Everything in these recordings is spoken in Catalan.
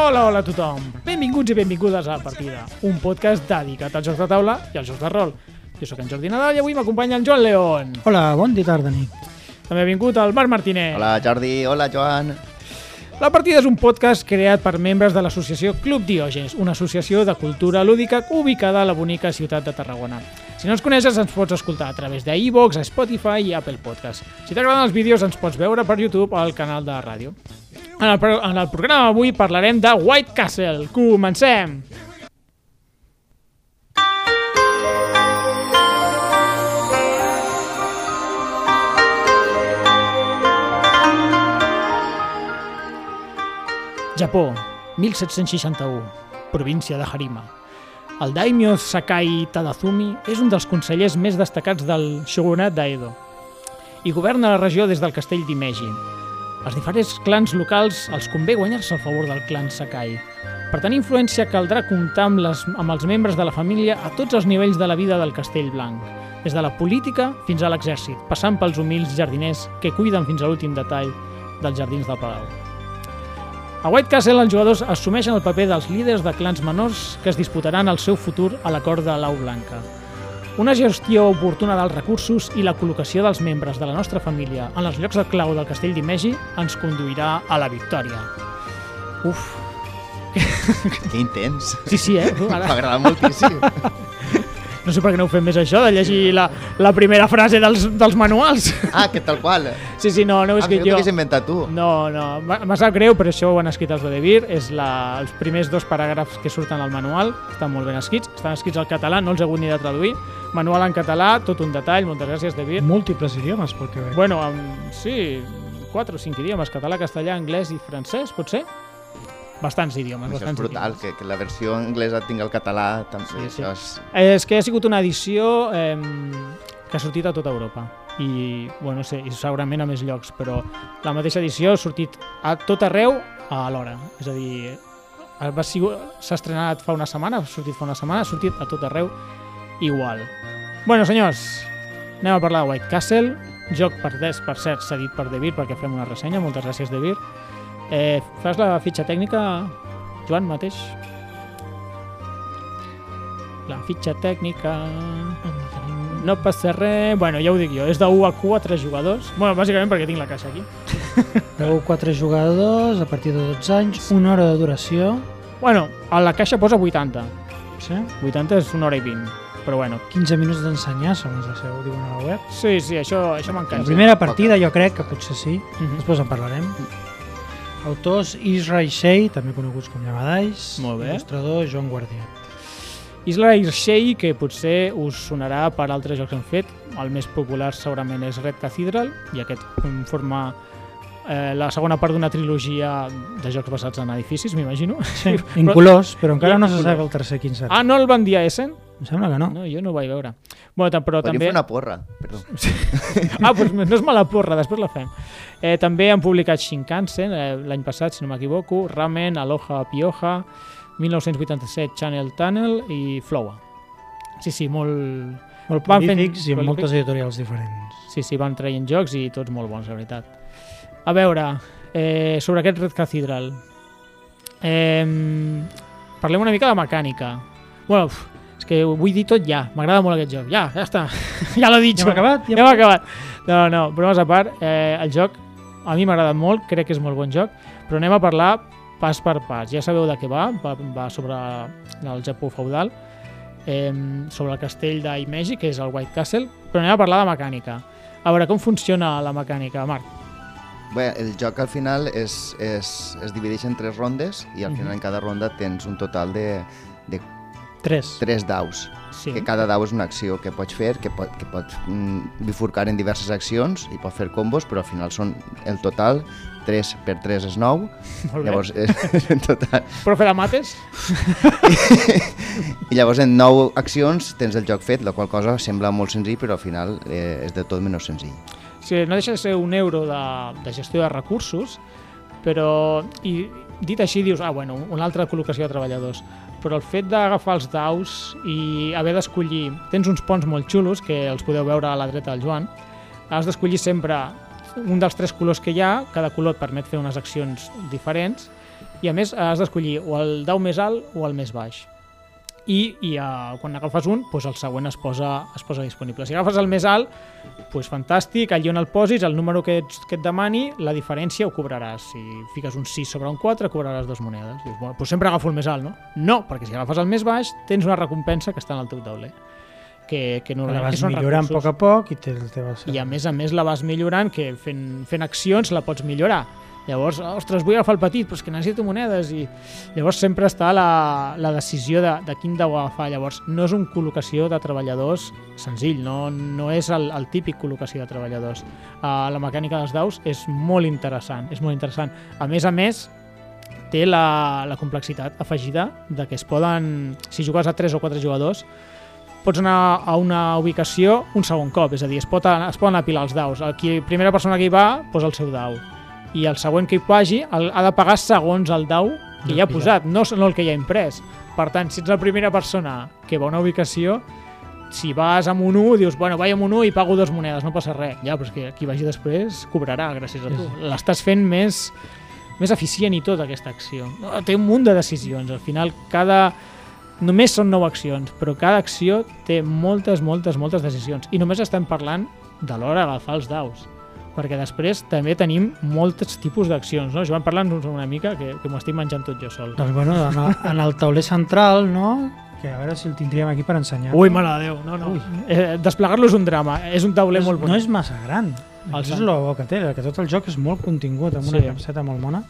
Hola, hola a tothom. Benvinguts i benvingudes a Partida, un podcast dedicat als jocs de taula i als jocs de rol. Jo sóc en Jordi Nadal i avui m'acompanya en Joan León. Hola, bon dia, tarda, nit. També ha vingut el Marc Martínez. Hola Jordi, hola Joan. La Partida és un podcast creat per membres de l'associació Club Diògenes, una associació de cultura lúdica ubicada a la bonica ciutat de Tarragona. Si no ens coneixes, ens pots escoltar a través de iVoox, Spotify i Apple Podcast. Si t'agraden els vídeos, ens pots veure per YouTube al canal de ràdio. En el, en el programa d'avui parlarem de White Castle. Comencem! Japó, 1761, província de Harima. El daimyo Sakai Tadazumi és un dels consellers més destacats del shogunat d'Edo i governa la regió des del castell d'Imeji. Als diferents clans locals els convé guanyar-se el favor del clan Sakai. Per tenir influència caldrà comptar amb, les, amb els membres de la família a tots els nivells de la vida del castell blanc, des de la política fins a l'exèrcit, passant pels humils jardiners que cuiden fins a l'últim detall dels jardins del palau. A White Castle els jugadors assumeixen el paper dels líders de clans menors que es disputaran el seu futur a la cort de l'Au Blanca. Una gestió oportuna dels recursos i la col·locació dels membres de la nostra família en els llocs de clau del castell d'Imegi ens conduirà a la victòria. Uf, Que intens. sí, sí, eh? M'agrada moltíssim. no sé per què no ho fem més això, de llegir la, la primera frase dels, dels manuals. Ah, que tal qual. Sí, sí, no, no ho he Ah, escrit que jo. hagués inventat tu. No, no, m'ha m'ha sap greu, però això ho han escrit els de Devir, és la, els primers dos paràgrafs que surten al manual, estan molt ben escrits, estan escrits al català, no els he hagut ni de traduir, manual en català, tot un detall, moltes gràcies Devir. Múltiples idiomes, pel que veig. Bueno, amb, sí, quatre o cinc idiomes, català, castellà, anglès i francès, potser? Bastants idiomes, Això és bastants brutal, idiomes. que, que la versió anglesa tingui el català. També, Sí, sí. Això és... Eh, És que ha sigut una edició eh, que ha sortit a tota Europa i, bueno, no sé, i segurament a més llocs, però la mateixa edició ha sortit a tot arreu a l'hora. És a dir, s'ha estrenat fa una setmana, ha sortit fa una setmana, ha sortit a tot arreu igual. Bueno, senyors, anem a parlar de White Castle, joc per des, per cert, cedit per Devir perquè fem una ressenya, moltes gràcies Devir. Eh, fas la fitxa tècnica, Joan, mateix? La fitxa tècnica... No passa res... Bueno, ja ho dic jo, és de 1 a 4 jugadors. Bueno, bàsicament perquè tinc la caixa aquí. Veu 4 jugadors, a partir de 12 anys, una hora de duració. Bueno, a la caixa posa 80. Sí? 80 és una hora i 20. Però bueno, 15 minuts d'ensenyar, segons la seu, diuen a la web. sí, sí, això, això La m'encanta. primera partida jo crec que potser sí, Mhm. després en parlarem. Autors Israel Shea, també coneguts com bé. Il·lustrador Joan Guardià. Isla Irshei, que potser us sonarà per altres jocs que han fet. El més popular segurament és Red Cathedral, i aquest forma eh, la segona part d'una trilogia de jocs basats en edificis, m'imagino. Sí, incolors, però encara no se sap el tercer quin serà. Ah, no el van dir a Essen? Em sembla que no. No, jo no ho vaig veure. Bueno, però Podríem també... fer una porra. Perdó. Ah, doncs no és mala porra, després la fem. Eh, també han publicat Shinkansen eh, l'any passat, si no m'equivoco, Ramen, Aloha Pioja, 1987 Channel Tunnel i Flowa. Sí, sí, molt... Molt Van fent prolífics i amb prolífics. moltes editorials diferents. Sí, sí, van traient jocs i tots molt bons, la veritat. A veure, eh, sobre aquest Red Cathedral. Eh, parlem una mica de mecànica. Bueno, uf, és que ho vull dir tot ja. M'agrada molt aquest joc. Ja, ja està. ja l'he dit. Ja hem acabat? Ja hem acabat. No, no, bromes a part, eh, el joc a mi m'ha agradat molt, crec que és molt bon joc, però anem a parlar pas per pas. Ja sabeu de què va, va, va sobre el Japó feudal, eh, sobre el castell d'Aimeji, que és el White Castle, però anem a parlar de mecànica. A veure, com funciona la mecànica, Marc? Bé, el joc al final és, és, es divideix en tres rondes i al Mhm. final en cada ronda tens un total de, de 3. tres daus. Sí. Que cada dau és una acció que pots fer, que pot, que pot mm, bifurcar en diverses accions i pot fer combos, però al final són el total 3 per 3 és 9, Molt bé. llavors és, en total. Profe de mates? I llavors en 9 accions tens el joc fet, la qual cosa sembla molt senzill, però al final eh, és de tot menys senzill. Sí, no deixa de ser un euro de, de gestió de recursos, però i dit així dius, ah, bueno, una altra col·locació de treballadors. Però el fet d'agafar els daus i haver d'escollir... Tens uns ponts molt xulos, que els podeu veure a la dreta del Joan. Has d'escollir sempre un dels tres colors que hi ha, cada color et permet fer unes accions diferents, i a més has d'escollir o el dau més alt o el més baix i, i uh, quan agafes un, doncs el següent es posa, es posa disponible. Si agafes el més alt, doncs fantàstic, allí on el posis, el número que, ets, que et demani, la diferència ho cobraràs. Si fiques un 6 sobre un 4, cobraràs dues monedes. Dius, bueno, doncs sempre agafo el més alt, no? No, perquè si agafes el més baix, tens una recompensa que està en el teu tauler. Que, que La normalment vas són millorant a recursos. poc a poc i té el teu I a més a més la vas millorant, que fent, fent accions la pots millorar. Llavors, ostres, vull agafar el petit, però és que necessito monedes i llavors sempre està la, la decisió de, de quin deu agafar. Llavors, no és un col·locació de treballadors senzill, no, no és el, el típic col·locació de treballadors. Uh, la mecànica dels daus és molt interessant, és molt interessant. A més a més, té la, la complexitat afegida de que es poden, si jugues a 3 o 4 jugadors, pots anar a una ubicació un segon cop, és a dir, es, pot, es poden apilar els daus. Qui, primera persona que hi va posa el seu dau i el següent que hi vagi el, ha de pagar segons el dau que hi ha posat, no, no el que hi ha imprès. Per tant, si ets la primera persona que va a una ubicació, si vas amb un 1, dius, bueno, vaig amb un 1 i pago dues monedes, no passa res. Ja, però és que qui vagi després cobrarà gràcies a tu. L'estàs fent més, més eficient i tot, aquesta acció. No, Té un munt de decisions. Al final, cada... Només són 9 accions, però cada acció té moltes, moltes, moltes decisions. I només estem parlant de l'hora d'agafar els daus perquè després també tenim molts tipus d'accions, no? Joan, parla'ns una mica, que, que m'ho estic menjant tot jo sol. Doncs bueno, en el, en el tauler central, no? que a veure si el tindríem aquí per ensenyar. Ui, mare de Déu, no, no. Ui. Eh, Desplegar-lo és un drama, és un tauler molt no bonic. és massa gran. El Això és el bo que té, que tot el joc és molt contingut, amb una Sí. capseta molt mona.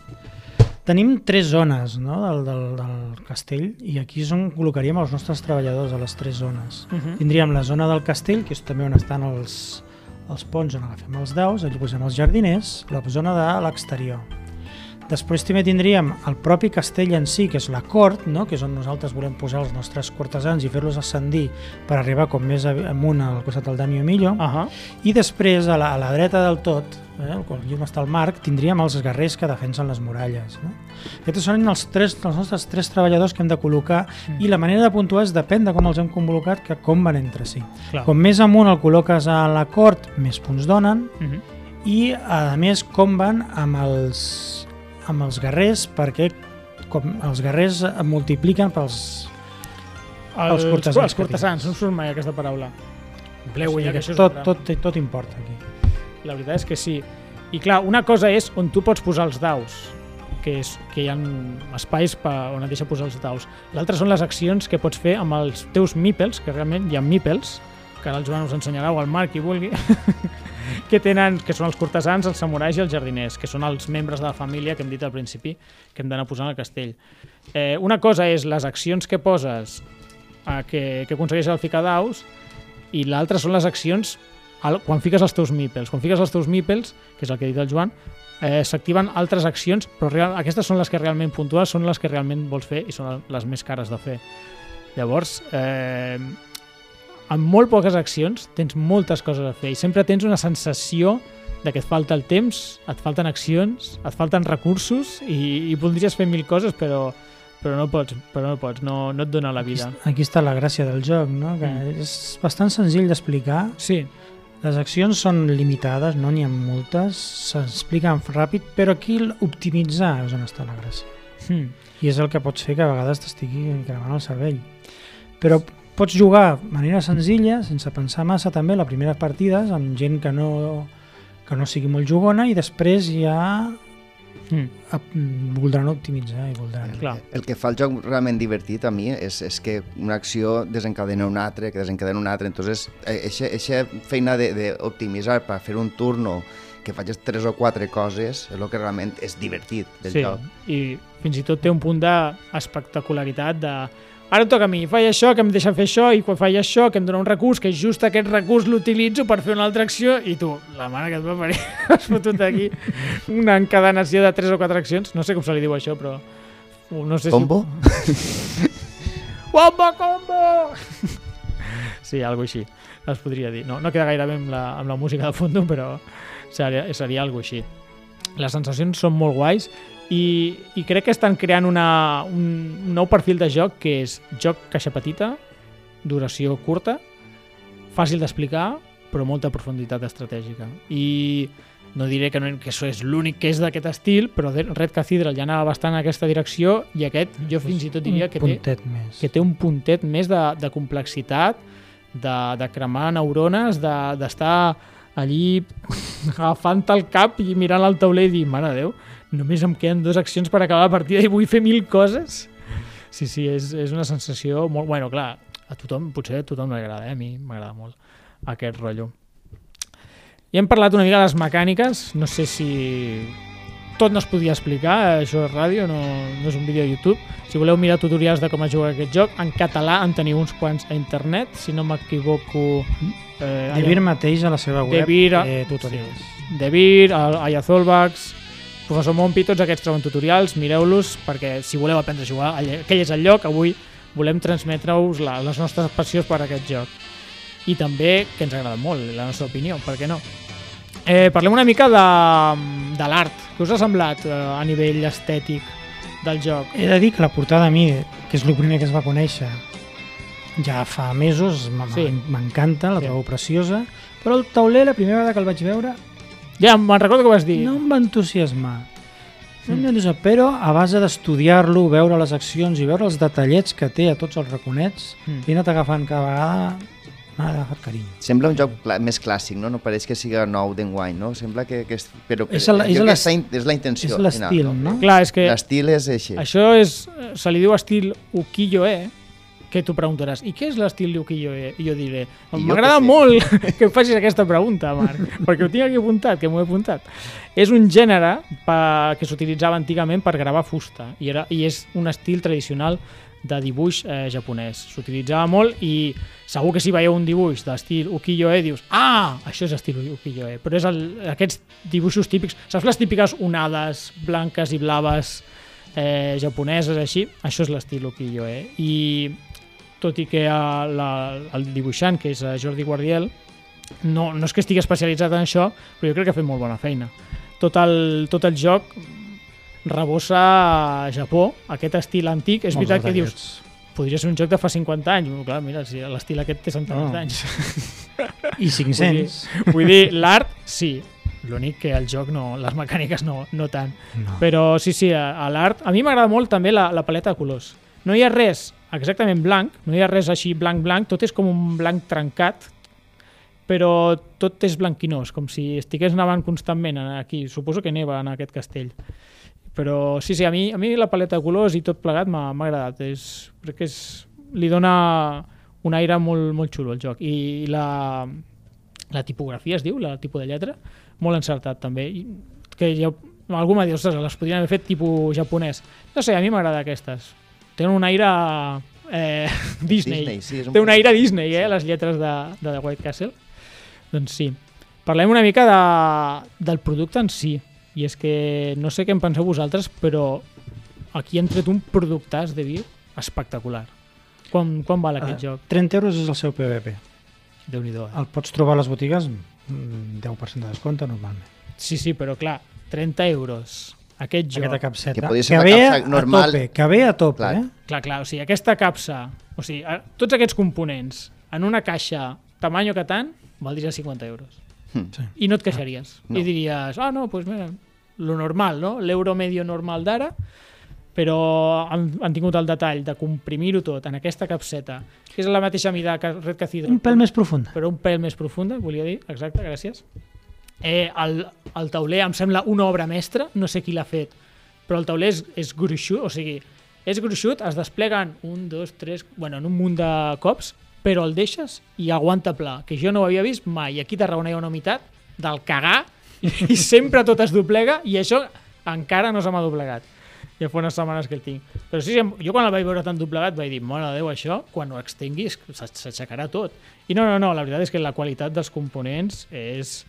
Tenim tres zones no, del, del, del castell i aquí és on col·locaríem els nostres treballadors, a les tres zones. Uh -huh. Tindríem la zona del castell, que és també on estan els, els ponts on agafem els daus, allà posem els jardiners, la zona de l'exterior. Després també tindríem el propi castell en si, que és la cort, no? que és on nosaltres volem posar els nostres cortesans i fer-los ascendir per arribar com més amunt al costat del Danio Millo. Uh -huh. I després, a la, a la dreta del tot, eh, on està el marc, tindríem els guerrers que defensen les muralles. No? Aquests són els, tres, els nostres tres treballadors que hem de col·locar Mm. i la manera de puntuar és depèn de com els hem convocat que com van entre si. Clar. Com més amunt el col·loques a la cort, més punts donen Uh -huh. i, a més, com van amb els, amb els guerrers perquè com els guerrers es multipliquen pels... Els cortesans Els cortesans, no surt mai aquesta paraula. Empleu Sí, ja, que tot, un drama. tot, tot importa aquí. La veritat és que sí. I clar, una cosa és on tu pots posar els daus, que, és, que hi ha espais pa, on et deixa posar els daus. L'altra són les accions que pots fer amb els teus meeples, que realment hi ha meeples, que ara el Joan us ensenyarà o el Marc, qui vulgui, que tenen, que són els cortesans, els samurais i els jardiners, que són els membres de la família que hem dit al principi que hem d'anar posant al castell. Eh, una cosa és les accions que poses eh, que, que aconsegueixes al ficar daus i l'altra són les accions al, quan fiques els teus meeples. Quan fiques els teus meeples, que és el que ha dit el Joan, eh, s'activen altres accions, però real, aquestes són les que realment puntuals, són les que realment vols fer i són les més cares de fer. Llavors, eh, amb molt poques accions tens moltes coses a fer i sempre tens una sensació de que et falta el temps, et falten accions, et falten recursos i, i voldries fer mil coses però, però no pots, però no pots, no, no et dona la Aquí, vida. aquí està la gràcia del joc, no? que Mm. és bastant senzill d'explicar. Sí, Les accions són limitades, no n'hi ha moltes, s'expliquen ràpid, però aquí optimitzar és on està la gràcia. hm. I és el que pots fer que a vegades t'estigui cremant el cervell. Però pots jugar de manera senzilla, sense pensar massa també, les primeres partides, amb gent que no, que no sigui molt jugona, i després ja Hm. ap- voldran optimitzar i voldran... Clar. El que fa el joc realment divertit a mi és, és que una acció desencadena una altra, que desencadena una altra, entonces eixa feina d'optimitzar per fer un turno que facis tres o quatre coses és el que realment és divertit del sí, joc. i fins i tot té un punt d'espectacularitat de ara em toca a mi, faig això, que em deixen fer això i quan faig això, que em dona un recurs que just aquest recurs l'utilitzo per fer una altra acció i tu, la mare que et va parir has fotut aquí una encadenació de tres o quatre accions, no sé com se li diu això però no sé Combo? si... Combo, combo! sí, algo així es podria dir, no, no queda gaire bé amb la, amb la música de fons però seria, seria algo així les sensacions són molt guais i, i crec que estan creant una, un nou perfil de joc que és joc caixa petita, duració curta, fàcil d'explicar, però molta profunditat estratègica. I no diré que, no, que això és l'únic que és d'aquest estil, però Red Cathedral ja anava bastant en aquesta direcció i aquest jo fins i tot diria que té, més. que té un puntet més de, de complexitat, de, de cremar neurones, de- d'estar de, allí agafant el cap i mirant al tauler i dir, mare de Déu, només em queden dues accions per acabar la partida i vull fer mil coses. Sí, sí, és, és una sensació molt... Bueno, clar, a tothom, potser a tothom no li agrada, eh? a mi m'agrada molt aquest rotllo. Ja hem parlat una mica de les mecàniques, no sé si tot no es podia explicar, això és ràdio, no, no és un vídeo de YouTube. Si voleu mirar tutorials de com es juga aquest joc, en català en teniu uns quants a internet, si no m'equivoco... Eh, Devir mateix a la seva web Devir, eh, tutorials. Devir, Ayazolvax, Professor Mompi, tots aquests troben tutorials, mireu-los, perquè si voleu aprendre a jugar, aquell és el lloc, avui volem transmetre-us les nostres passions per aquest joc. I també que ens agrada molt, la nostra opinió, per què no? Eh, parlem una mica de, de l'art. Què us ha semblat eh, a nivell estètic del joc? He de dir que la portada a mi, que és el primer que es va conèixer ja fa mesos, m- Sí. m'encanta, la Sí. trobo preciosa, però el tauler, la primera vegada que el vaig veure, Ja, me'n recordo que ho vas dir. no em va entusiasmar. No em Mm. va entusiasmar, però a base d'estudiar-lo, veure les accions i veure els detallets que té a tots els raconets, Mm. he anat agafant cada vegada m'ha agafat carinyo. Sembla un joc cla- més clàssic, no? No pareix que siga nou d'enguany, no? Sembla que, que és... Però És el- és in- és la intenció. És l'estil, final, no? Clar, és que L'estil és així. Això és, se li diu estil ukiyo-e, que tu preguntaràs, i què és l'estil ukiyo-e? I jo diré, jo m'agrada què sé." molt que em facis aquesta pregunta, Marc, perquè ho tinc aquí apuntat, que m'ho he apuntat. És un gènere pa, que s'utilitzava antigament per gravar fusta, i, era, i és un estil tradicional de dibuix eh, japonès. S'utilitzava molt i segur que si veieu un dibuix d'estil ukiyo-e dius ah, això és estil ukiyo-e, però és el, aquests dibuixos típics, saps les típiques onades blanques i blaves eh, japoneses així, això és l'estil ukiyo-e i tot i que eh, la, el dibuixant que és eh, Jordi Guardiel no, no és que estigui especialitzat en això però jo crec que ha fet molt bona feina. Tot el, tot el joc rebossa a Japó, aquest estil antic. És Molts veritat que dius, podria ser un joc de fa 50 anys, Bueno, clar, mira, si l'estil aquest té centenars No. d'anys. I 500. vull dir, l'art sí. L'únic que el joc no, les mecàniques no, no tant. No. però sí, sí, a, a l'art. A mi m'agrada molt també la, la paleta de colors. No hi ha res exactament blanc no hi ha res així blanc-blanc, tot és com un blanc trencat però tot és blanquinós, com si estigués nevant constantment aquí, suposo que neva en aquest castell. Però sí, sí, a mi, a mi la paleta de colors i tot plegat m'ha agradat. És, crec que és, li dona un aire molt, molt xulo al joc. I la, la tipografia es diu, la tipus de lletra molt encertat també. I que jo, algú m'ha dit, ostres, les podrien haver fet tipus japonès. No sé, a mi m'agrada aquestes tenen un aire eh, Disney, Disney, sí, un té un aire Disney, eh, sí. les lletres de, de The White Castle doncs sí, parlem una mica de, del producte en si i és que no sé què en penseu vosaltres però aquí han tret un productàs de vi espectacular quan, quan val aquest Eh, joc? 30 euros és el seu PVP. déu nhi eh? El pots trobar a les botigues mm, 10% de descompte normalment. Sí, sí, però clar, 30 euros. Aquest joc. Aquesta capseta. Que podria ser una ve capsa a normal. tope, que ve a tope, Clar. eh? Clar, clar, o sigui, aquesta capsa, o sigui, a- tots aquests components en una caixa tamaño que tant, valdria 50 euros. Hm. Sí. I no et queixaries. No. I diries, ah, no, doncs pues mira, lo normal, no? L'euro medio normal d'ara, però han, han tingut el detall de comprimir-ho tot en aquesta capseta, que és la mateixa mida que Red Cathedral, Un pèl més profund. però un pèl més profunda, volia dir, exacte, gràcies. Eh, el, el tauler em sembla una obra mestra, no sé qui l'ha fet, però el tauler és, és gruixut, o sigui, és gruixut, es despleguen un, dos, tres, bueno, en un munt de cops, però el deixes i aguanta pla, que jo no ho havia vist mai. Aquí a Tarragona hi ha una humitat del cagar i sempre tot es doblega i això encara no se m'ha doblegat. Ja fa unes setmanes que el tinc. Però sí, jo quan el vaig veure tan doblegat vaig dir, de Déu, això, quan ho extinguis, s'aixecarà tot. I no, no, no, la veritat és que la qualitat dels components és,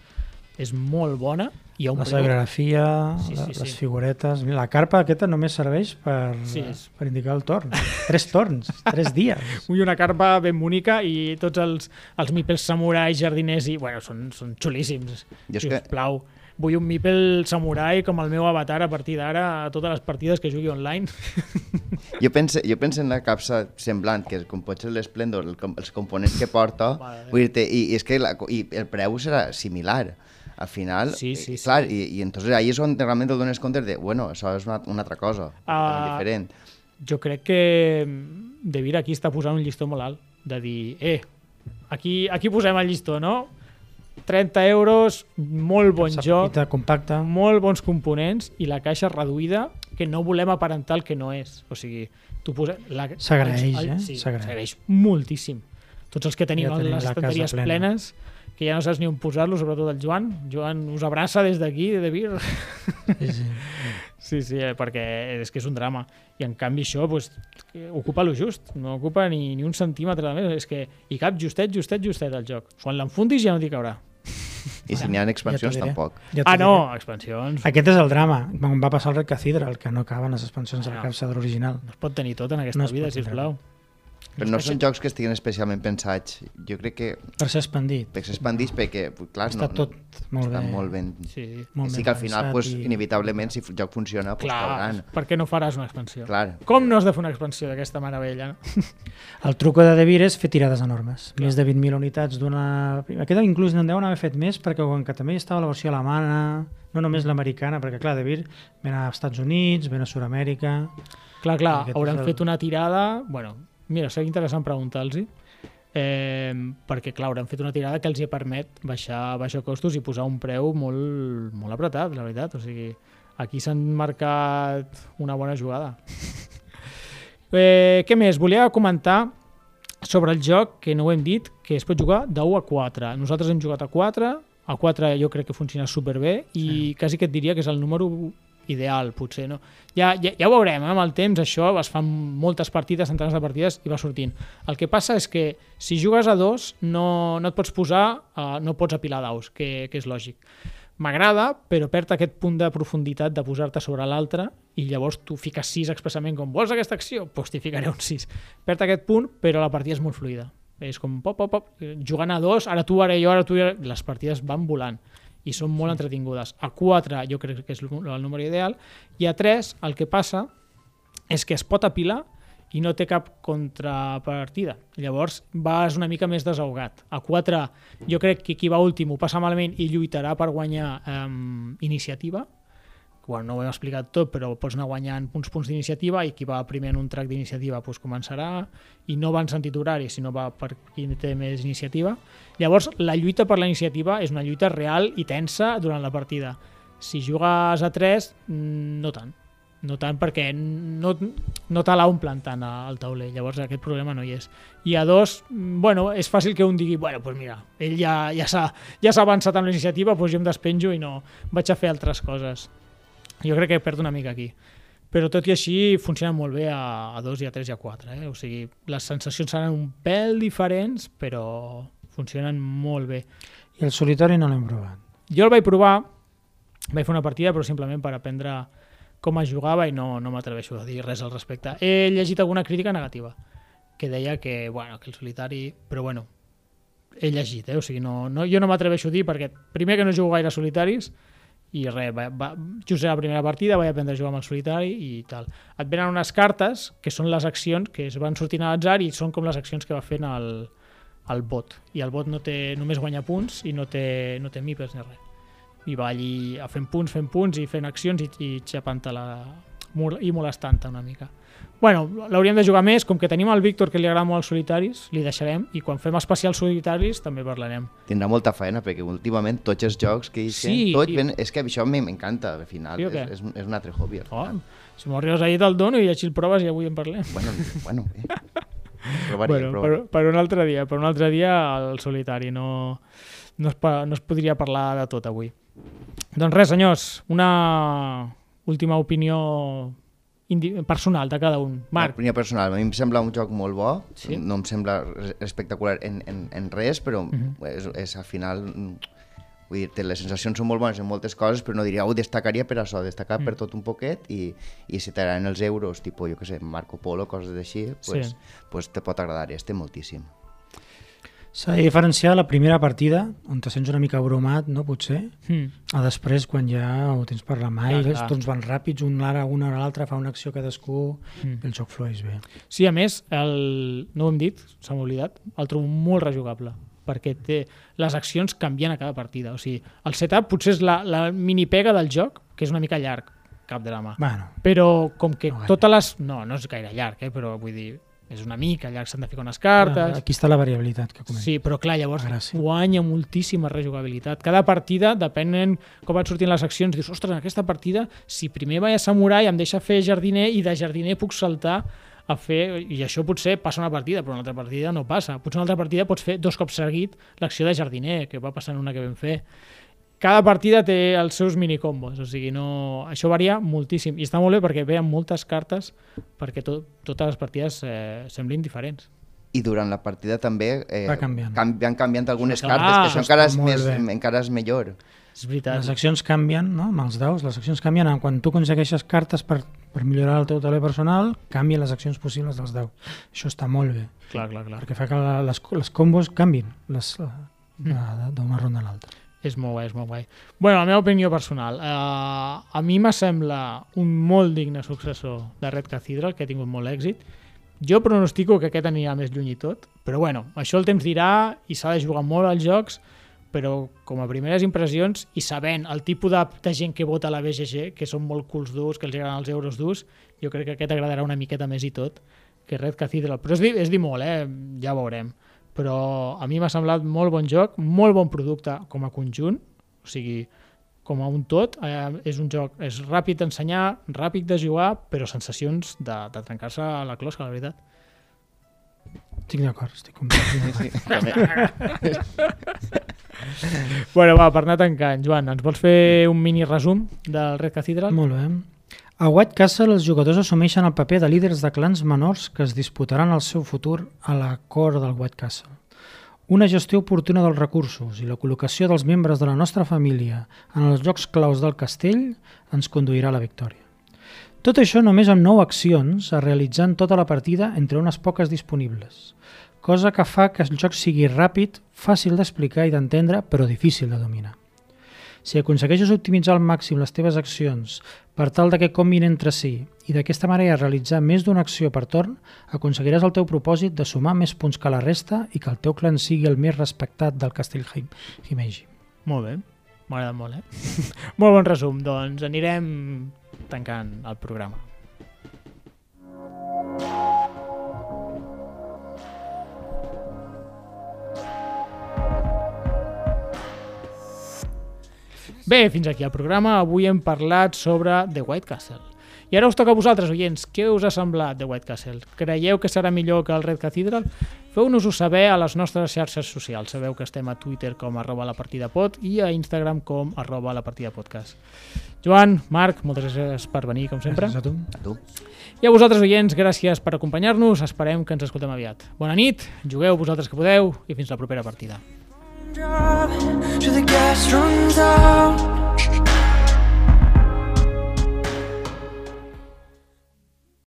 és molt bona. Hi ha un La preu- serigrafia, Sí, la- sí, sí. les figuretes... La carpa aquesta només serveix per, Sí, és- per indicar el torn. Tres torns, tres dies. Vull una carpa ben bonica i tots els, els mipels samurai, jardiners i... Bueno, són, són xulíssims. Jo si que- us plau. Vull un mipel samurai com el meu avatar a partir d'ara a totes les partides que jugui online. Jo penso, jo penso en la capsa semblant, que és com pot ser l'Esplendor, el, els components que porta, Déu. vull dir i, i és que la, i el preu serà similar al final, Sí, sí, eh, sí. clar, i, i entonces ahí és on realment te dones compte de, bueno, això és una, una altra cosa, Ah. diferent. Jo crec que mm, De Vir aquí està posant un llistó molt alt, de dir, eh, aquí, aquí posem el llistó, no? 30 euros, molt bon S'ha joc, petita, compacta. molt bons components i la caixa reduïda que no volem aparentar el que no és. O sigui, tu posa... la- S'agraeix, eh? Sí, S'agraeix. moltíssim. Tots els que tenim Ja tenim les estanteries plena. plenes, que ja no saps ni on posar-lo, sobretot el Joan. Joan us abraça des d'aquí, de Vir. Sí, sí. Sí, sí, eh, perquè és que és un drama. I en canvi això pues, ocupa lo just, no ocupa ni, ni un centímetre de més. És que hi cap justet, justet, justet el joc. Quan l'enfundis ja no t'hi caurà. I si n'hi ha expansions, ja tampoc. Ja Ah, no, expansions. Aquest és el drama. Com va passar al Red Cathedral, que no acaben les expansions de la Ah. capçador original. No es pot tenir tot en aquesta No vida, sisplau. Però no són jocs que estiguin especialment pensats. Jo crec que Per ser expandit. per s'expandís perquè, clar, Està no, tot molt està bé. molt ben... Sí, Molt sí que al final, pues, i- inevitablement, si el joc funciona, pues, clar, cauran. per què no faràs una expansió? Clar. Com no has de fer una expansió d'aquesta meravella? No? El truco de Devir és fer tirades enormes. Més de 20.000 unitats d'una... Aquesta inclús n'en deuen haver fet més perquè com que també estava la versió alemana, no només l'americana, perquè clar, Devir ven a Estats Units, ven a Sud-amèrica... Clar, clar, hauran fet una tirada... Bueno, mira, seria interessant preguntar-los eh, perquè, clar, hauran fet una tirada que els hi permet baixar, baixar costos i posar un preu molt, molt apretat, la veritat. O sigui, aquí s'han marcat una bona jugada. eh, què més? Volia comentar sobre el joc, que no ho hem dit, que es pot jugar de 1 a 4. Nosaltres hem jugat a 4, a 4 jo crec que funciona superbé i sí. quasi que et diria que és el número ideal, potser, no? Ja, ja, ja ho veurem, eh? amb el temps això es fan moltes partides, centenars de partides i va sortint. El que passa és que si jugues a dos no, no et pots posar, uh, no pots apilar daus, que, que és lògic. M'agrada, però perd aquest punt de profunditat de posar-te sobre l'altre i llavors tu fiques 6 expressament com vols aquesta acció? Doncs pues t'hi ficaré un 6. Perd aquest punt, però la partida és molt fluida. És com pop, pop, pop, jugant a dos, ara tu, ara jo, ara tu, ara... les partides van volant i són molt entretingudes. A 4 jo crec que és el número ideal i a 3 el que passa és que es pot apilar i no té cap contrapartida. Llavors vas una mica més desahogat. A 4 jo crec que qui va últim ho passa malament i lluitarà per guanyar eh, iniciativa, bueno, no ho hem explicat tot, però pots anar guanyant uns punts d'iniciativa i qui va primer en un track d'iniciativa doncs començarà i no va en sentit horari, sinó va per qui té més iniciativa. Llavors, la lluita per la iniciativa és una lluita real i tensa durant la partida. Si jugues a 3, no tant. No tant perquè no, no te l'omplen tant al tauler, llavors aquest problema no hi és. I a dos, bueno, és fàcil que un digui, bueno, doncs mira, ell ja, ja s'ha ja avançat amb la iniciativa, doncs jo em despenjo i no vaig a fer altres coses. Jo crec que perd una mica aquí. Però tot i així funciona molt bé a, a 2 i a 3 i a 4. Eh? O sigui, les sensacions seran un pèl diferents, però funcionen molt bé. I el solitari no l'hem provat. Jo el vaig provar, vaig fer una partida, però simplement per aprendre com es jugava i no, no m'atreveixo a dir res al respecte. He llegit alguna crítica negativa que deia que, bueno, que el solitari... Però bueno, he llegit, eh? o sigui, no, no, jo no m'atreveixo a dir perquè primer que no jugo gaire solitaris i res, va, va, just era la primera partida, vaig aprendre a jugar amb el solitari i tal. Et venen unes cartes que són les accions que es van sortint a l'atzar i són com les accions que va fent el, el bot. I el bot no té, només guanya punts i no té, no té mipes ni res. I va allí a fent punts, fent punts i fent accions i, i xapant-te la, i molestant-te una mica. Bueno, l'hauríem de jugar més, com que tenim el Víctor que li agrada molt els solitaris, li deixarem, i quan fem especials solitaris també parlarem. Tindrà molta feina, perquè últimament tots els jocs que hi Sí, tots i- ven, és que això m'encanta, al final, Sí és, és, és un altre hobby. Al Oh, final. si m'ho arribes ahir te'l dono i així el proves i avui en parlem. Bueno, bueno, eh. Provaria, bueno, per, per un altre dia, per un altre dia el solitari, no, no, es, no es podria parlar de tot avui. Doncs res, senyors, una última opinió personal de cada un. Marc, opinió personal, a mi em sembla un joc molt bo, Sí. no em sembla espectacular en, en, en res, però Mhm. és, és al final... mm, Vull dir, les sensacions són molt bones en moltes coses, però no diria, ho destacaria per això, destacar Mm. per tot un poquet i, i si t'agraden els euros, tipus, jo què sé, Marco Polo, coses així, pues, Sí. pues te pot agradar este moltíssim. S'ha de diferenciar la primera partida, on te sents una mica bromat, no, potser, mm, a després quan ja ho tens per la mà Clar, i els torns van ràpids, un ara, un ara l'altre fa una acció cadascú Mm. el joc flueix bé. Sí, a més, el, no ho hem dit, s'ha oblidat, el trobo molt rejugable. perquè té, les accions canvien a cada partida. O sigui, el setup potser és la, la mini pega del joc, que és una mica llarg, cap de la mà. Bueno, Però com que No gaire. totes les... No, no és gaire llarg, eh? però vull dir, és una mica llarg, s'han de ficar unes cartes... aquí està la variabilitat que comento. Sí, però clar, llavors Gràcia. guanya moltíssima rejugabilitat. Cada partida, depenent com van sortint les accions, dius, ostres, en aquesta partida, si primer vaig a samurai em deixa fer jardiner i de jardiner puc saltar a fer, i això potser passa una partida, però una altra partida no passa. Potser una altra partida pots fer dos cops seguit l'acció de jardiner, que va passar en una que vam fer. Cada partida té els seus minicombos, o sigui, no... això varia moltíssim. I està molt bé perquè ve amb moltes cartes perquè to totes les partides eh, semblin diferents. I durant la partida també eh, Va canviant. Can van canviant algunes Clar, cartes, que això encara és, més, bé. encara és millor. És veritat. Les accions canvien, no? amb els daus, les accions canvien en quan tu aconsegueixes cartes per, per millorar el teu taler personal, canvien les accions possibles dels daus. Això està molt bé, Clar, clar, clar. perquè fa que la, les, les combos canvin les, de- de- d'una ronda a l'altra. És molt guai, és molt guai. bueno, la meva opinió personal. Uh, a mi m'assembla un molt digne successor de Red Cathedral, que ha tingut molt èxit. Jo pronostico que aquest anirà més lluny i tot, però bueno, això el temps dirà i s'ha de jugar molt als jocs, però com a primeres impressions i sabent el tipus de, de gent que vota a la BGG, que són molt culs durs, que els agraden els euros durs, jo crec que aquest agradarà una miqueta més i tot que Red Cathedral. Però és dir, és dir molt, eh? ja veurem però a mi m'ha semblat molt bon joc, molt bon producte com a conjunt, o sigui, com a un tot, eh, és un joc, és ràpid d'ensenyar, ràpid de jugar, però sensacions de, de trencar-se la closca, la veritat. Estic d'acord, estic completament d'acord. Bueno, va, per anar tancant, Joan, ens vols fer un mini resum del Red Cathedral? Molt bé. A White Castle els jugadors assumeixen el paper de líders de clans menors que es disputaran el seu futur a la cor del White Castle. Una gestió oportuna dels recursos i la col·locació dels membres de la nostra família en els llocs claus del castell ens conduirà a la victòria. Tot això només amb 9 accions a realitzar en tota la partida entre unes poques disponibles, cosa que fa que el joc sigui ràpid, fàcil d'explicar i d'entendre, però difícil de dominar. Si aconsegueixes optimitzar al màxim les teves accions per tal de que combin entre si i d'aquesta manera realitzar més d'una acció per torn, aconseguiràs el teu propòsit de sumar més punts que la resta i que el teu clan sigui el més respectat del castell Him- Himeji. Molt bé, m'ha agradat molt, eh? molt bon resum, doncs anirem tancant el programa. Bé, fins aquí el programa. Avui hem parlat sobre The White Castle. I ara us toca a vosaltres, oients, què us ha semblat The White Castle? Creieu que serà millor que el Red Cathedral? Feu-nos-ho saber a les nostres xarxes socials. Sabeu que estem a Twitter com arroba la partida pod i a Instagram com arroba la partida podcast. Joan, Marc, moltes gràcies per venir, com sempre. Gràcies a tu. A tu. I a vosaltres, oients, gràcies per acompanyar-nos. Esperem que ens escoltem aviat. Bona nit, jugueu vosaltres que podeu i fins la propera partida. Drop Gas runs out.